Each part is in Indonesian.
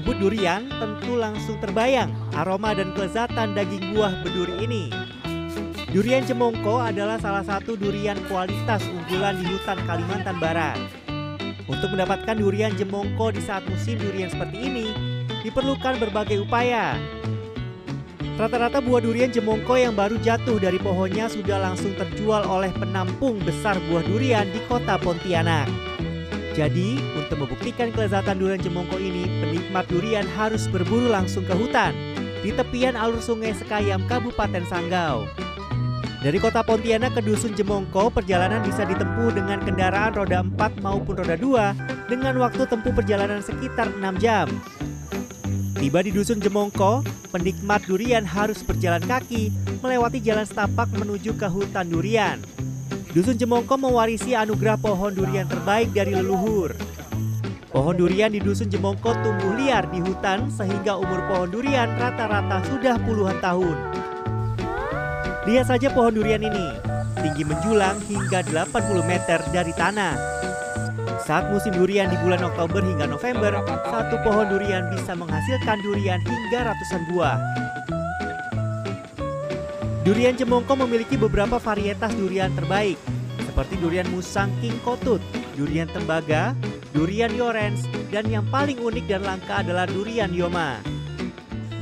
menyebut durian, tentu langsung terbayang aroma dan kelezatan daging buah berduri ini. Durian Jemongko adalah salah satu durian kualitas unggulan di hutan Kalimantan Barat. Untuk mendapatkan durian Jemongko di saat musim durian seperti ini, diperlukan berbagai upaya. Rata-rata buah durian jemongko yang baru jatuh dari pohonnya sudah langsung terjual oleh penampung besar buah durian di kota Pontianak. Jadi, untuk membuktikan kelezatan durian jemongko ini, penikmat durian harus berburu langsung ke hutan di tepian alur sungai Sekayam, Kabupaten Sanggau. Dari kota Pontianak ke dusun Jemongko, perjalanan bisa ditempuh dengan kendaraan roda 4 maupun roda 2 dengan waktu tempuh perjalanan sekitar 6 jam. Tiba di dusun Jemongko, penikmat durian harus berjalan kaki melewati jalan setapak menuju ke hutan durian. Dusun Jemongko mewarisi anugerah pohon durian terbaik dari leluhur. Pohon durian di dusun Jemongko tumbuh liar di hutan sehingga umur pohon durian rata-rata sudah puluhan tahun. Lihat saja pohon durian ini, tinggi menjulang hingga 80 meter dari tanah. Saat musim durian di bulan Oktober hingga November, satu pohon durian bisa menghasilkan durian hingga ratusan buah. Durian Jemongko memiliki beberapa varietas durian terbaik, seperti durian musang king kotut, durian tembaga, durian yorens, dan yang paling unik dan langka adalah durian yoma.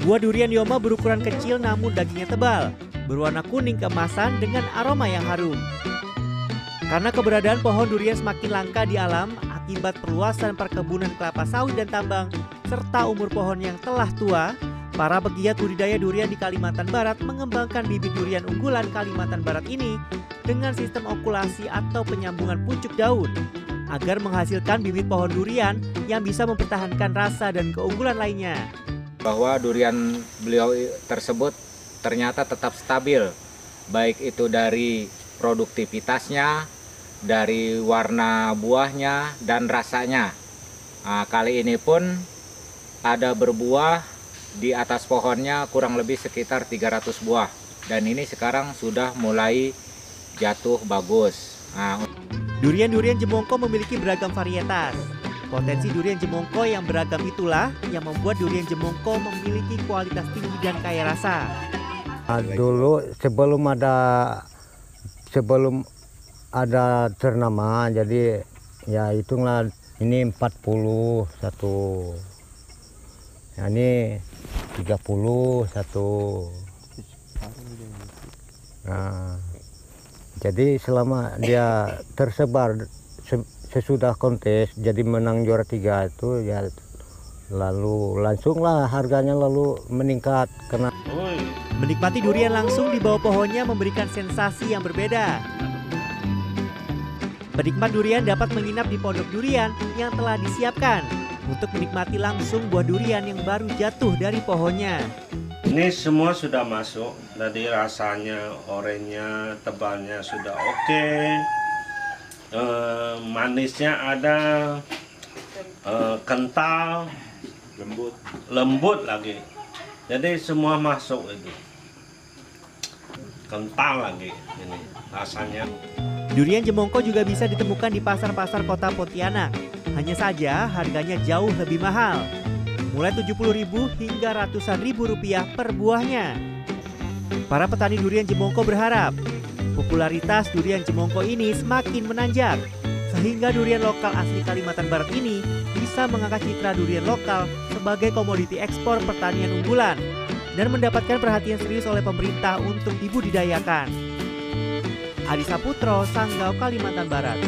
Buah durian yoma berukuran kecil namun dagingnya tebal, berwarna kuning keemasan dengan aroma yang harum. Karena keberadaan pohon durian semakin langka di alam akibat perluasan perkebunan kelapa sawit dan tambang, serta umur pohon yang telah tua, para pegiat budidaya durian di Kalimantan Barat mengembangkan bibit durian unggulan Kalimantan Barat ini dengan sistem okulasi atau penyambungan pucuk daun agar menghasilkan bibit pohon durian yang bisa mempertahankan rasa dan keunggulan lainnya. Bahwa durian beliau tersebut ternyata tetap stabil, baik itu dari produktivitasnya, dari warna buahnya dan rasanya. Nah, kali ini pun ada berbuah di atas pohonnya kurang lebih sekitar 300 buah dan ini sekarang sudah mulai jatuh bagus. Nah, Durian-durian jemongko memiliki beragam varietas. Potensi durian jemongko yang beragam itulah yang membuat durian jemongko memiliki kualitas tinggi dan kaya rasa. Nah, dulu sebelum ada sebelum ada ternama jadi ya hitunglah ini 40 satu ya, ini 30 satu. Nah jadi selama dia tersebar sesudah kontes jadi menang juara tiga itu ya lalu langsunglah harganya lalu meningkat karena menikmati durian langsung di bawah pohonnya memberikan sensasi yang berbeda. Penikmat durian dapat menginap di pondok durian yang telah disiapkan untuk menikmati langsung buah durian yang baru jatuh dari pohonnya. Ini semua sudah masuk, jadi rasanya, oranye, tebalnya sudah oke. E, manisnya ada, e, kental, lembut, lembut lagi. Jadi semua masuk itu, kental lagi ini rasanya. Durian jemongko juga bisa ditemukan di pasar-pasar kota Pontianak. Hanya saja harganya jauh lebih mahal. Mulai 70.000 hingga ratusan ribu rupiah per buahnya. Para petani durian jemongko berharap popularitas durian jemongko ini semakin menanjak sehingga durian lokal asli Kalimantan Barat ini bisa mengangkat citra durian lokal sebagai komoditi ekspor pertanian unggulan dan mendapatkan perhatian serius oleh pemerintah untuk dibudidayakan. Adi Saputro, Sanggau, Kalimantan Barat.